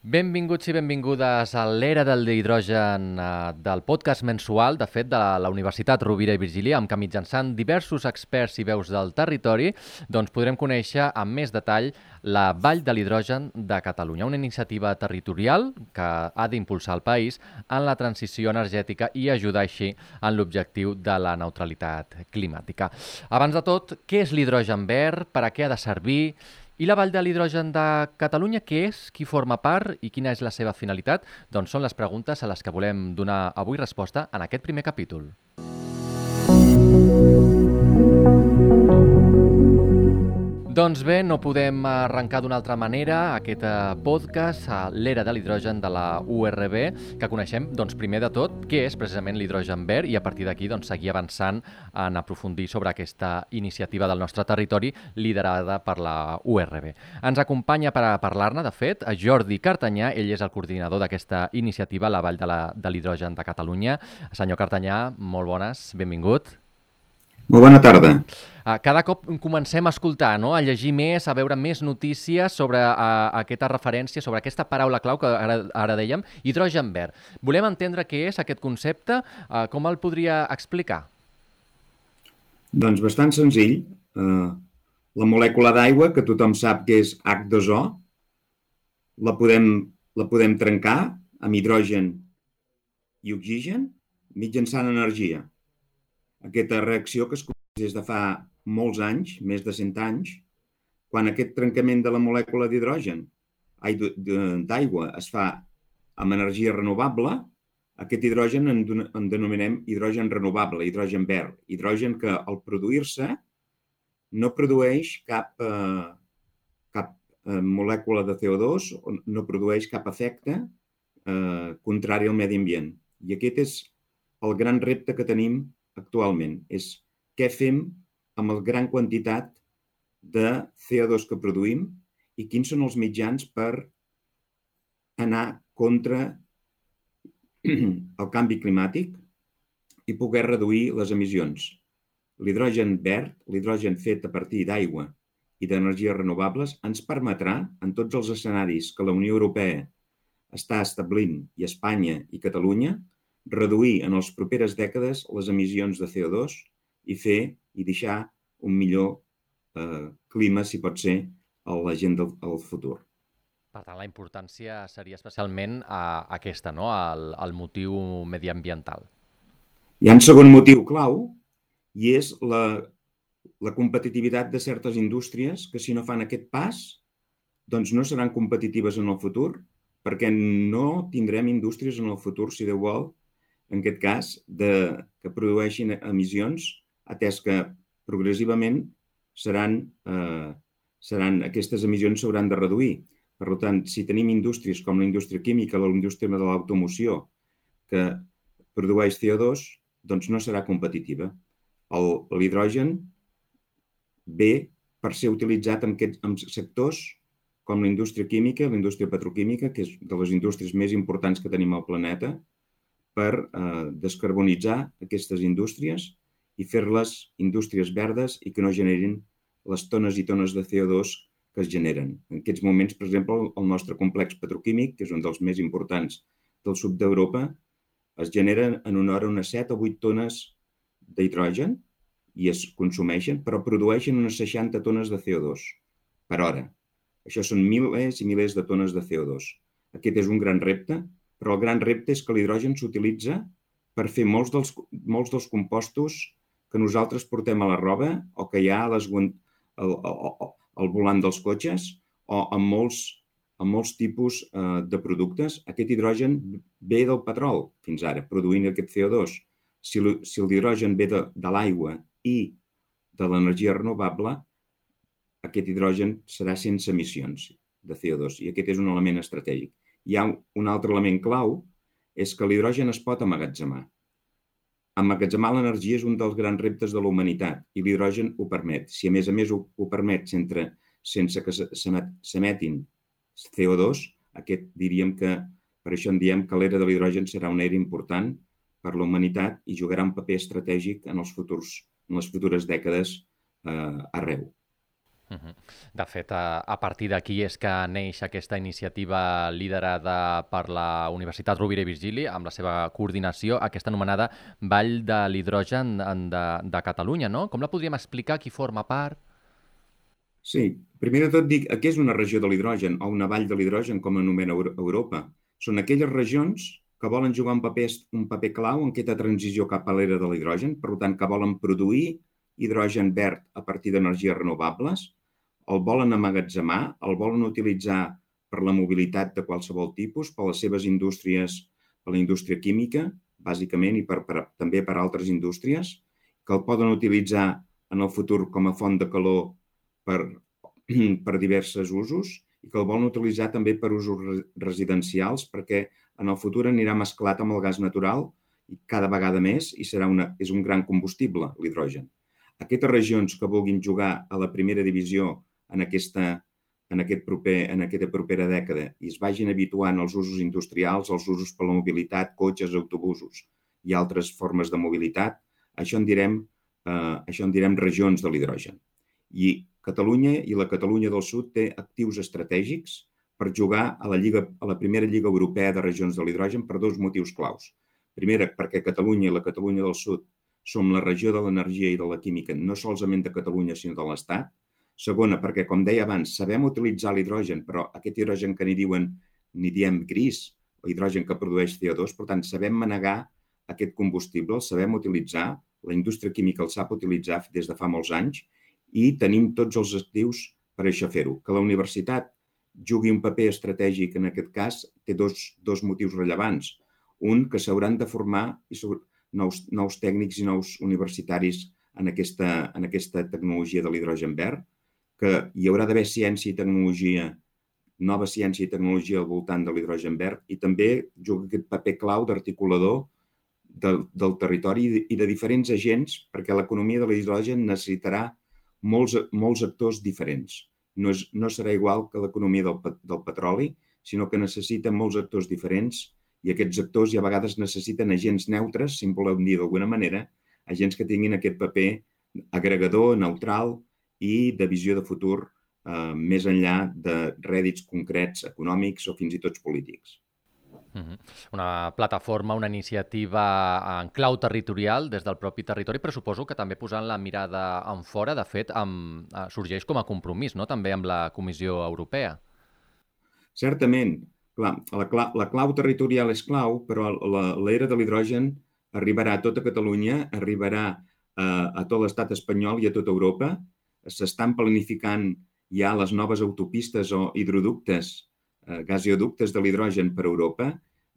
Benvinguts i benvingudes a l'era del hidrogen eh, del podcast mensual, de fet, de la Universitat Rovira i Virgília, amb què mitjançant diversos experts i veus del territori doncs podrem conèixer amb més detall la Vall de l'Hidrogen de Catalunya, una iniciativa territorial que ha d'impulsar el país en la transició energètica i ajudar així en l'objectiu de la neutralitat climàtica. Abans de tot, què és l'hidrogen verd? Per a què ha de servir? I la Vall de l'Hidrogen de Catalunya, què és, qui forma part i quina és la seva finalitat? Doncs són les preguntes a les que volem donar avui resposta en aquest primer capítol. Doncs bé, no podem arrencar d'una altra manera aquest eh, podcast a l'era de l'hidrogen de la URB, que coneixem, doncs, primer de tot, què és precisament l'hidrogen verd i a partir d'aquí doncs, seguir avançant en aprofundir sobre aquesta iniciativa del nostre territori liderada per la URB. Ens acompanya per a parlar-ne, de fet, a Jordi Cartanyà, ell és el coordinador d'aquesta iniciativa a la Vall de l'Hidrogen de, de Catalunya. Senyor Cartanyà, molt bones, benvingut. Molt bona tarda. Uh, cada cop comencem a escoltar, no? a llegir més, a veure més notícies sobre uh, aquesta referència, sobre aquesta paraula clau que ara, ara dèiem, hidrogen verd. Volem entendre què és aquest concepte, uh, com el podria explicar? Doncs bastant senzill. Uh, la molècula d'aigua, que tothom sap que és H2O, la podem, la podem trencar amb hidrogen i oxigen mitjançant energia. Aquesta reacció que es coneix des de fa molts anys, més de 100 anys, quan aquest trencament de la molècula d'hidrogen, d'aigua, es fa amb energia renovable, aquest hidrogen en, en denominem hidrogen renovable, hidrogen verd, hidrogen que al produir-se no produeix cap, eh, cap eh, molècula de CO2, no produeix cap efecte eh, contrari al medi ambient. I aquest és el gran repte que tenim actualment, és què fem amb la gran quantitat de CO2 que produïm i quins són els mitjans per anar contra el canvi climàtic i poder reduir les emissions. L'hidrogen verd, l'hidrogen fet a partir d'aigua i d'energies renovables, ens permetrà, en tots els escenaris que la Unió Europea està establint, i Espanya i Catalunya, reduir en les properes dècades les emissions de CO2 i fer i deixar un millor eh, clima, si pot ser, a la gent del, al futur. Per tant, la importància seria especialment a, aquesta, no? el, el motiu mediambiental. Hi ha un segon motiu clau i és la, la competitivitat de certes indústries que si no fan aquest pas doncs no seran competitives en el futur perquè no tindrem indústries en el futur, si Déu vol, en aquest cas, de, que produeixin emissions atès que progressivament seran, eh, seran, aquestes emissions s'hauran de reduir. Per tant, si tenim indústries com la indústria química, la indústria de l'automoció, que produeix CO2, doncs no serà competitiva. L'hidrogen ve per ser utilitzat en, aquests, en sectors com la indústria química, la indústria petroquímica, que és de les indústries més importants que tenim al planeta, per eh, descarbonitzar aquestes indústries i fer-les indústries verdes i que no generin les tones i tones de CO2 que es generen. En aquests moments, per exemple, el nostre complex petroquímic, que és un dels més importants del sud d'Europa, es genera en una hora unes 7 o 8 tones d'hidrogen i es consumeixen, però produeixen unes 60 tones de CO2 per hora. Això són milers i milers de tones de CO2. Aquest és un gran repte, però el gran repte és que l'hidrogen s'utilitza per fer molts dels, molts dels compostos que nosaltres portem a la roba o que hi ha a les, al, al, al volant dels cotxes o en molts, en molts tipus eh, de productes. Aquest hidrogen ve del petrol fins ara, produint aquest CO2. Si, l'hidrogen ve de, de l'aigua i de l'energia renovable, aquest hidrogen serà sense emissions de CO2 i aquest és un element estratègic. Hi ha un altre element clau, és que l'hidrogen es pot amagatzemar. Emmagatzemar l'energia és un dels grans reptes de la humanitat i l'hidrogen ho permet. Si a més a més ho, ho permet sense, sense que s'emetin CO2, aquest diríem que, per això en diem que l'era de l'hidrogen serà una era important per la humanitat i jugarà un paper estratègic en, els futurs, en les futures dècades eh, arreu. De fet, a partir d'aquí és que neix aquesta iniciativa liderada per la Universitat Rovira i Virgili amb la seva coordinació, aquesta anomenada Vall de l'Hidrogen de, de Catalunya, no? Com la podríem explicar? Qui forma part? Sí, primer de tot dic, què és una regió de l'hidrogen o una vall de l'hidrogen, com anomena Europa? Són aquelles regions que volen jugar un paper, un paper clau en aquesta transició cap a l'era de l'hidrogen, per tant, que volen produir hidrogen verd a partir d'energies renovables, el volen amagatzemar, el volen utilitzar per la mobilitat de qualsevol tipus, per les seves indústries, per la indústria química, bàsicament, i per, per, també per altres indústries, que el poden utilitzar en el futur com a font de calor per, per diversos usos i que el volen utilitzar també per usos residencials perquè en el futur anirà mesclat amb el gas natural i cada vegada més i serà una, és un gran combustible, l'hidrogen. Aquestes regions que vulguin jugar a la primera divisió en aquesta, en, aquest proper, en aquesta propera dècada i es vagin habituant als usos industrials, als usos per la mobilitat, cotxes, autobusos i altres formes de mobilitat, això en direm, eh, això en direm regions de l'hidrogen. I Catalunya i la Catalunya del Sud té actius estratègics per jugar a la, Lliga, a la primera Lliga Europea de Regions de l'Hidrogen per dos motius claus. Primera, perquè Catalunya i la Catalunya del Sud som la regió de l'energia i de la química no solament de Catalunya, sinó de l'Estat, Segona, perquè, com deia abans, sabem utilitzar l'hidrogen, però aquest hidrogen que n'hi diuen, n'hi diem gris, o hidrogen que produeix CO2, per tant, sabem manegar aquest combustible, el sabem utilitzar, la indústria química el sap utilitzar des de fa molts anys i tenim tots els actius per això fer-ho. Que la universitat jugui un paper estratègic en aquest cas té dos, dos motius rellevants. Un, que s'hauran de formar nous, nous tècnics i nous universitaris en aquesta, en aquesta tecnologia de l'hidrogen verd, que hi haurà d'haver ciència i tecnologia, nova ciència i tecnologia al voltant de l'hidrogen verd i també juga aquest paper clau d'articulador del, del territori i de diferents agents perquè l'economia de l'hidrogen necessitarà molts, molts actors diferents. No, és, no serà igual que l'economia del, del petroli, sinó que necessita molts actors diferents i aquests actors i a vegades necessiten agents neutres, si en voleu dir d'alguna manera, agents que tinguin aquest paper agregador, neutral, i de visió de futur eh, més enllà de rèdits concrets econòmics o fins i tot polítics. -huh. Una plataforma, una iniciativa en clau territorial des del propi territori, però suposo que també posant la mirada en fora, de fet, amb, eh, sorgeix com a compromís, no?, també amb la Comissió Europea. Certament. Clar, la, clau, la clau territorial és clau, però l'era de l'hidrogen arribarà a tota Catalunya, arribarà a, a tot l'estat espanyol i a tota Europa, s'estan planificant ja les noves autopistes o hidroductes, eh, gasoductes de l'hidrogen per Europa.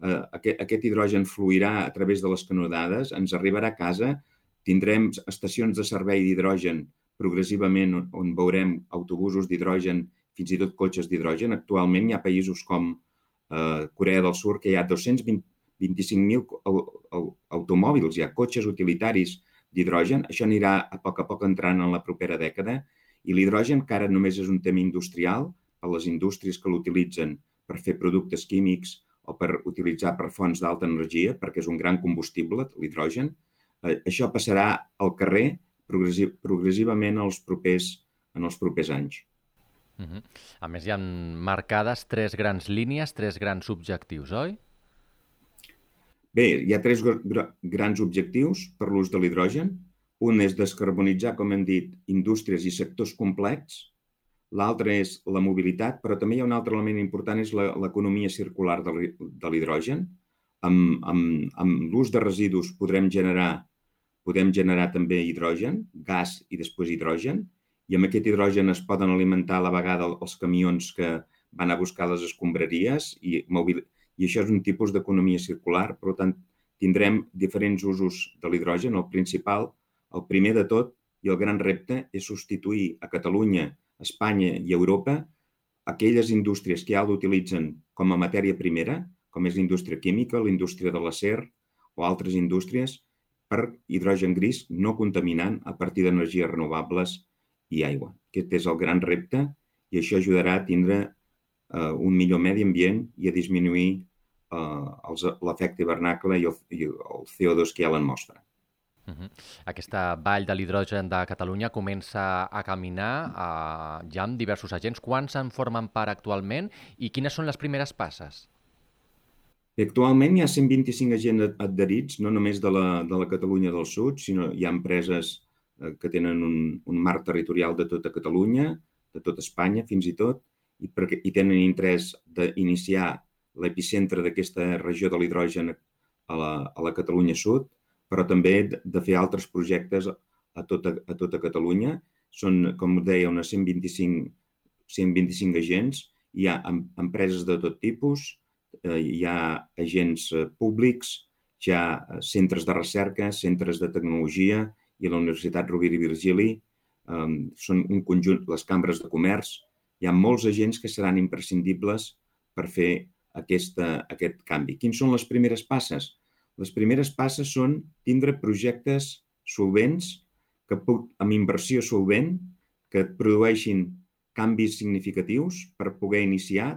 Eh, aquest, aquest hidrogen fluirà a través de les canonades, ens arribarà a casa, tindrem estacions de servei d'hidrogen progressivament on, on veurem autobusos d'hidrogen, fins i tot cotxes d'hidrogen. Actualment hi ha països com eh, Corea del Sur que hi ha 225.000 automòbils, hi ha cotxes utilitaris d'hidrogen. Això anirà a poc a poc entrant en la propera dècada i l'hidrogen, que ara només és un tema industrial, per les indústries que l'utilitzen per fer productes químics o per utilitzar per fonts d'alta energia, perquè és un gran combustible, l'hidrogen, eh, això passarà al carrer progressiv, progressivament els propers, en els propers anys. Uh -huh. A més, hi han marcades tres grans línies, tres grans objectius, oi? Bé, hi ha tres grans objectius per l'ús de l'hidrogen. Un és descarbonitzar, com hem dit, indústries i sectors complets. L'altre és la mobilitat, però també hi ha un altre element important, és l'economia circular de l'hidrogen. Amb, amb, amb l'ús de residus podrem generar, podem generar també hidrogen, gas i després hidrogen, i amb aquest hidrogen es poden alimentar a la vegada els camions que van a buscar les escombraries i mobil i això és un tipus d'economia circular. Per tant, tindrem diferents usos de l'hidrogen. El principal, el primer de tot i el gran repte és substituir a Catalunya, Espanya i Europa aquelles indústries que ja l'utilitzen com a matèria primera, com és la indústria química, la indústria de l'acer o altres indústries, per hidrogen gris no contaminant a partir d'energies renovables i aigua. Aquest és el gran repte i això ajudarà a tindre eh, un millor medi ambient i a disminuir eh, l'efecte hivernacle i el, i el CO2 que hi ha a l'atmosfera. Uh -huh. Aquesta vall de l'hidrogen de Catalunya comença a caminar uh, ja amb diversos agents. Quants en formen part actualment i quines són les primeres passes? Actualment hi ha 125 agents adherits, no només de la, de la Catalunya del Sud, sinó hi ha empreses eh, que tenen un, un marc territorial de tota Catalunya, de tota Espanya fins i tot, i, perquè, i tenen interès d'iniciar l'epicentre d'aquesta regió de l'hidrogen a la, a la Catalunya Sud, però també de fer altres projectes a tota, a tota Catalunya. Són, com deia, unes 125, 125 agents, hi ha empreses de tot tipus, eh, hi ha agents eh, públics, hi ha eh, centres de recerca, centres de tecnologia i la Universitat Rovira i Virgili, són un conjunt, les cambres de comerç, hi ha molts agents que seran imprescindibles per fer aquesta, aquest canvi. Quins són les primeres passes? Les primeres passes són tindre projectes solvents que, amb inversió solvent que produeixin canvis significatius per poder iniciar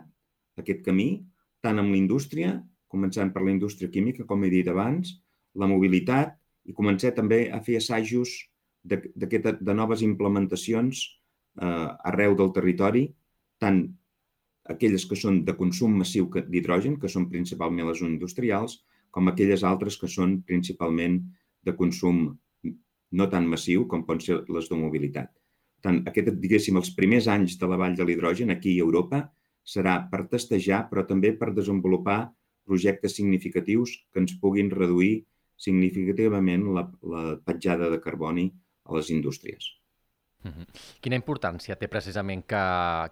aquest camí, tant amb la indústria, començant per la indústria química, com he dit abans, la mobilitat i començar també a fer assajos de, de, de noves implementacions eh, arreu del territori, tant aquelles que són de consum massiu d'hidrogen, que són principalment les industrials, com aquelles altres que són principalment de consum no tan massiu com poden ser les de mobilitat. Tant, aquest, diguéssim, els primers anys de la vall de l'hidrogen aquí a Europa serà per testejar, però també per desenvolupar projectes significatius que ens puguin reduir significativament la, la petjada de carboni a les indústries. Quina importància té precisament que,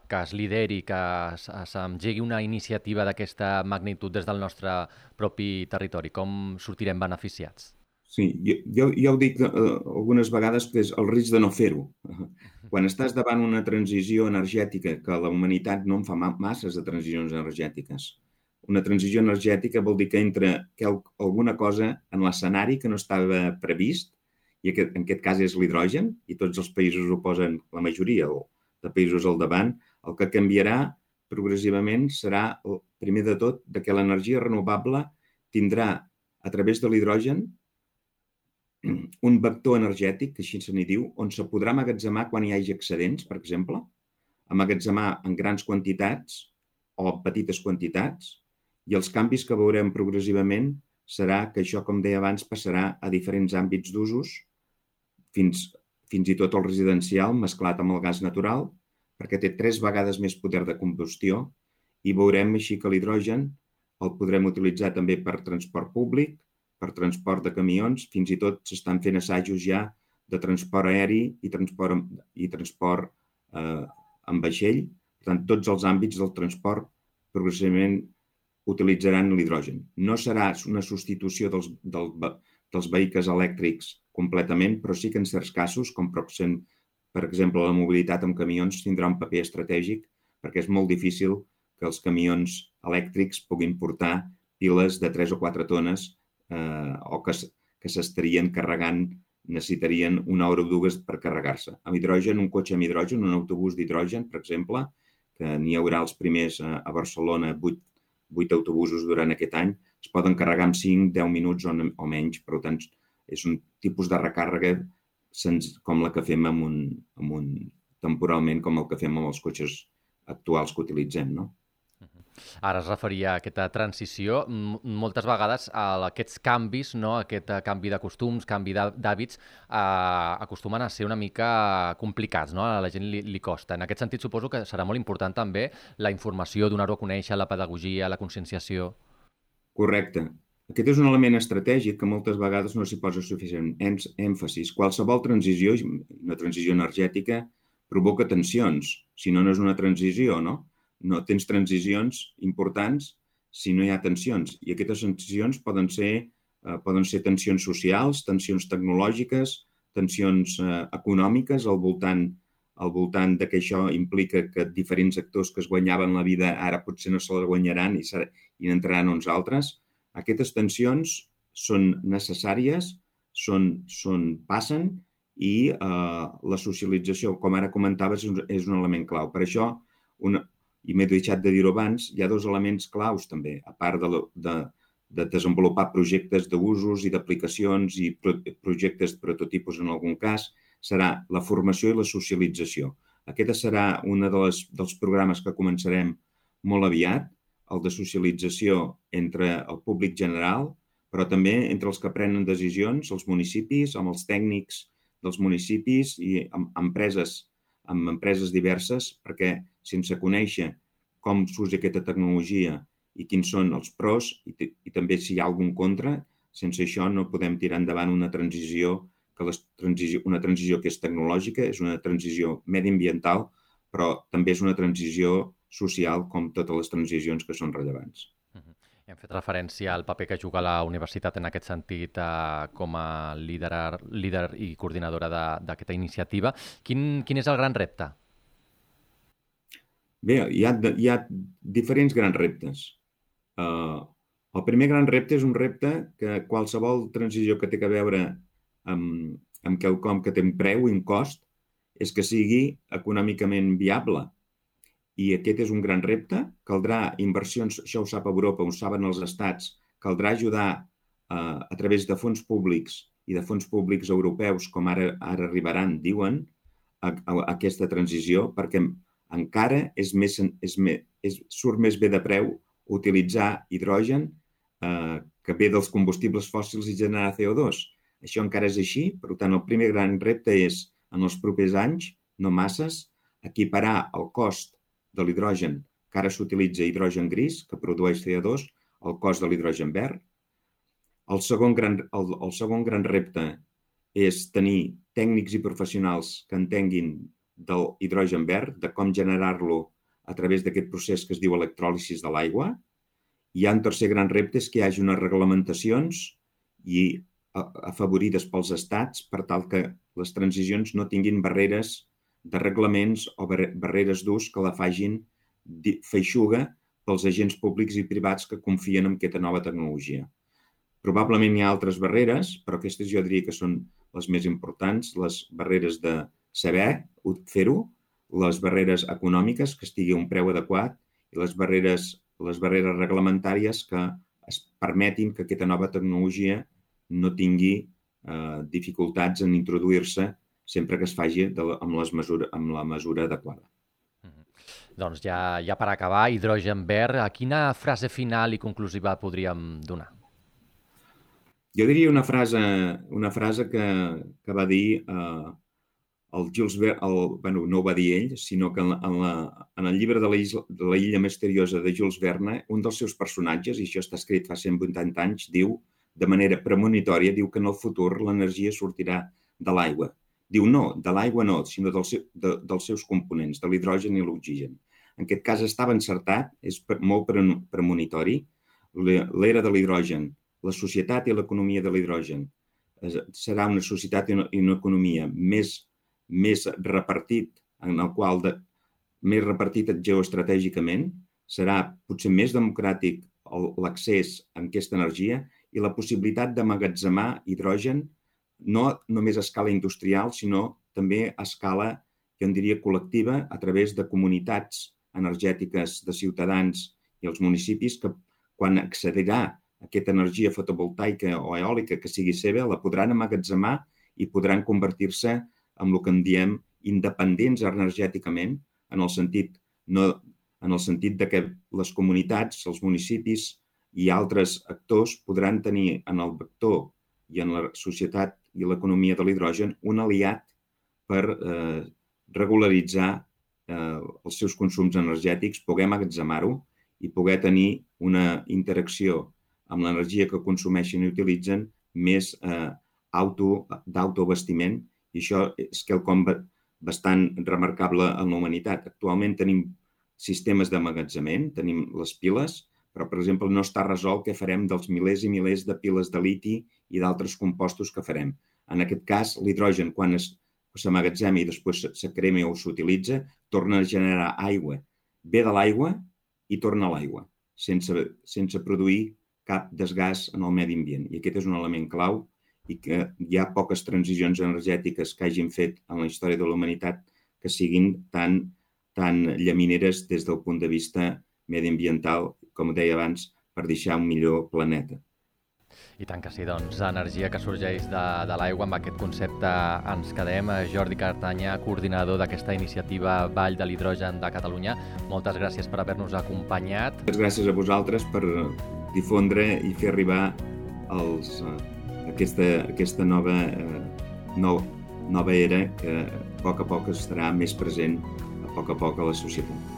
que es lideri, que s'engegui una iniciativa d'aquesta magnitud des del nostre propi territori? Com sortirem beneficiats? Sí, jo, jo, jo ho dic uh, algunes vegades que és el risc de no fer-ho. Quan estàs davant una transició energètica, que la humanitat no en fa masses de transicions energètiques, una transició energètica vol dir que entra que alguna cosa en l'escenari que no estava previst i aquest, en aquest cas és l'hidrogen, i tots els països ho posen, la majoria de països al davant, el que canviarà progressivament serà, primer de tot, de que l'energia renovable tindrà, a través de l'hidrogen, un vector energètic, que així se n'hi diu, on se podrà amagatzemar quan hi hagi excedents, per exemple, amagatzemar en grans quantitats o petites quantitats, i els canvis que veurem progressivament serà que això, com deia abans, passarà a diferents àmbits d'usos, fins, fins i tot el residencial mesclat amb el gas natural, perquè té tres vegades més poder de combustió i veurem així que l'hidrogen el podrem utilitzar també per transport públic, per transport de camions, fins i tot s'estan fent assajos ja de transport aeri i transport, i transport eh, amb vaixell. Per tant, tots els àmbits del transport progressivament utilitzaran l'hidrogen. No serà una substitució dels, del, dels vehicles elèctrics completament, però sí que en certs casos, com per exemple la mobilitat amb camions, tindrà un paper estratègic perquè és molt difícil que els camions elèctrics puguin portar piles de 3 o 4 tones eh, o que, que s'estarien carregant, necessitarien una hora o dues per carregar-se. Amb hidrogen, un cotxe amb hidrogen, un autobús d'hidrogen, per exemple, que n'hi haurà els primers a, Barcelona, 8, 8 autobusos durant aquest any, es poden carregar en 5-10 minuts o, o menys, per tant, és un tipus de recàrrega com la que fem amb un, amb un, temporalment com el que fem amb els cotxes actuals que utilitzem, no? Ara es referia a aquesta transició. Moltes vegades a aquests canvis, no? aquest eh, canvi de costums, canvi d'hàbits, eh, acostumen a ser una mica complicats, no? a la gent li, li costa. En aquest sentit suposo que serà molt important també la informació, donar-ho a conèixer, la pedagogia, la conscienciació. Correcte. Aquest és un element estratègic que moltes vegades no s'hi posa suficient èmfasis. Qualsevol transició, una transició energètica, provoca tensions. Si no, no és una transició, no? No tens transicions importants si no hi ha tensions. I aquestes tensions poden ser, eh, poden ser tensions socials, tensions tecnològiques, tensions eh, econòmiques al voltant al voltant de que això implica que diferents actors que es guanyaven la vida ara potser no se la guanyaran i, i n'entraran uns altres aquestes tensions són necessàries, són, són, passen i eh, la socialització, com ara comentaves, és un, és un element clau. Per això, una, i m'he deixat de dir-ho abans, hi ha dos elements claus també, a part de, de, de desenvolupar projectes d'usos i d'aplicacions i pro projectes prototipus en algun cas, serà la formació i la socialització. Aquest serà un de les, dels programes que començarem molt aviat, el de socialització entre el públic general, però també entre els que prenen decisions, els municipis, amb els tècnics dels municipis i amb empreses, amb empreses diverses, perquè sense conèixer com s'usa aquesta tecnologia i quins són els pros i, i també si hi ha algun contra, sense això no podem tirar endavant una transició que les transició, una transició que és tecnològica, és una transició mediambiental, però també és una transició social com totes les transicions que són rellevants. Uh -huh. Hem fet referència al paper que juga la universitat en aquest sentit eh, com a líder, líder i coordinadora d'aquesta iniciativa. Quin, quin és el gran repte? Bé, hi ha, hi ha diferents grans reptes. Uh, el primer gran repte és un repte que qualsevol transició que té a veure amb, amb quelcom que té un preu i un cost és que sigui econòmicament viable. I aquest és un gran repte. Caldrà inversions, això ho sap Europa, ho saben els estats, caldrà ajudar uh, a través de fons públics i de fons públics europeus, com ara, ara arribaran, diuen, a, a, a aquesta transició, perquè encara és més, és, més, és, surt més bé de preu utilitzar hidrogen eh, que ve dels combustibles fòssils i generar CO2. Això encara és així, per tant, el primer gran repte és, en els propers anys, no masses, equiparar el cost de l'hidrogen, que ara s'utilitza hidrogen gris, que produeix CO2, al cost de l'hidrogen verd. El segon, gran, el, el segon gran repte és tenir tècnics i professionals que entenguin del hidrogen verd, de com generar-lo a través d'aquest procés que es diu electròlisis de l'aigua. Hi ha un tercer gran repte, és que hi hagi unes reglamentacions i afavorides pels estats per tal que les transicions no tinguin barreres de reglaments o barreres d'ús que la fagin feixuga pels agents públics i privats que confien en aquesta nova tecnologia. Probablement hi ha altres barreres, però aquestes jo diria que són les més importants, les barreres de saber fer-ho, les barreres econòmiques, que estigui a un preu adequat, i les barreres, les barreres reglamentàries que es permetin que aquesta nova tecnologia no tingui eh, dificultats en introduir-se sempre que es faci de, amb, les mesura, amb la mesura adequada. Doncs ja, ja per acabar, hidrogen verd, a quina frase final i conclusiva podríem donar? Jo diria una frase, una frase que, que va dir eh, el Jules Verne, el, bueno, no ho va dir ell, sinó que en, la, en, la, en el llibre de la, isla, de la illa misteriosa de Jules Verne, un dels seus personatges, i això està escrit fa 180 anys, diu, de manera premonitòria, diu que en el futur l'energia sortirà de l'aigua. Diu no, de l'aigua no, sinó del seu, de, dels seus components, de l'hidrogen i l'oxigen. En aquest cas estava encertat, és molt premonitori, l'era de l'hidrogen, la societat i l'economia de l'hidrogen serà una societat i una, i una economia més més repartit, en el qual de, més repartit geoestratègicament, serà potser més democràtic l'accés a aquesta energia i la possibilitat d'amagatzemar hidrogen no només a escala industrial, sinó també a escala, jo en diria, col·lectiva, a través de comunitats energètiques de ciutadans i els municipis que quan accedirà aquesta energia fotovoltaica o eòlica que sigui seva, la podran amagatzemar i podran convertir-se amb el que en diem independents energèticament, en el sentit, no, en el sentit de que les comunitats, els municipis i altres actors podran tenir en el vector i en la societat i l'economia de l'hidrogen un aliat per eh, regularitzar eh, els seus consums energètics, poder magatzemar-ho i poder tenir una interacció amb l'energia que consumeixen i utilitzen més eh, auto, d'autoabastiment i això és quelcom bastant remarcable en la humanitat. Actualment tenim sistemes d'amagatzament, tenim les piles, però, per exemple, no està resolt què farem dels milers i milers de piles de liti i d'altres compostos que farem. En aquest cas, l'hidrogen, quan s'amagatzema i després se crema o s'utilitza, torna a generar aigua. Ve de l'aigua i torna a l'aigua, sense, sense produir cap desgàs en el medi ambient. I aquest és un element clau i que hi ha poques transicions energètiques que hagin fet en la història de la humanitat que siguin tan, tan llamineres des del punt de vista mediambiental, com deia abans, per deixar un millor planeta. I tant que sí, doncs, energia que sorgeix de, de l'aigua, amb aquest concepte ens quedem. Jordi Cartanya, coordinador d'aquesta iniciativa Vall de l'Hidrogen de Catalunya, moltes gràcies per haver-nos acompanyat. Moltes gràcies a vosaltres per difondre i fer arribar els, uh, aquesta, aquesta nova, uh, no, nova era que a poc a poc estarà més present a poc a poc a la societat.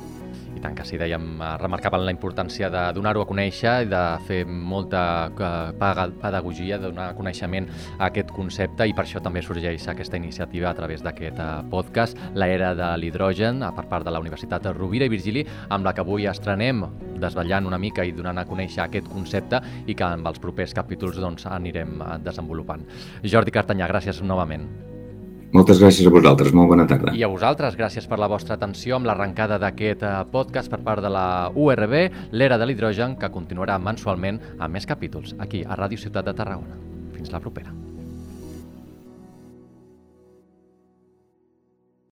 Tant que sí, dèiem, eh, remarcaven la importància de donar-ho a conèixer i de fer molta eh, pedagogia, de donar coneixement a aquest concepte i per això també sorgeix aquesta iniciativa a través d'aquest eh, podcast, l'era de l'hidrogen, per part de la Universitat Rovira i Virgili, amb la que avui estrenem desvetllant una mica i donant a conèixer aquest concepte i que amb els propers capítols doncs, anirem desenvolupant. Jordi Cartanyà, gràcies novament. Moltes gràcies a vosaltres, molt bona tarda. I a vosaltres, gràcies per la vostra atenció amb l'arrencada d'aquest eh, podcast per part de la URB, l'era de l'hidrogen, que continuarà mensualment amb més capítols aquí a Ràdio Ciutat de Tarragona. Fins la propera.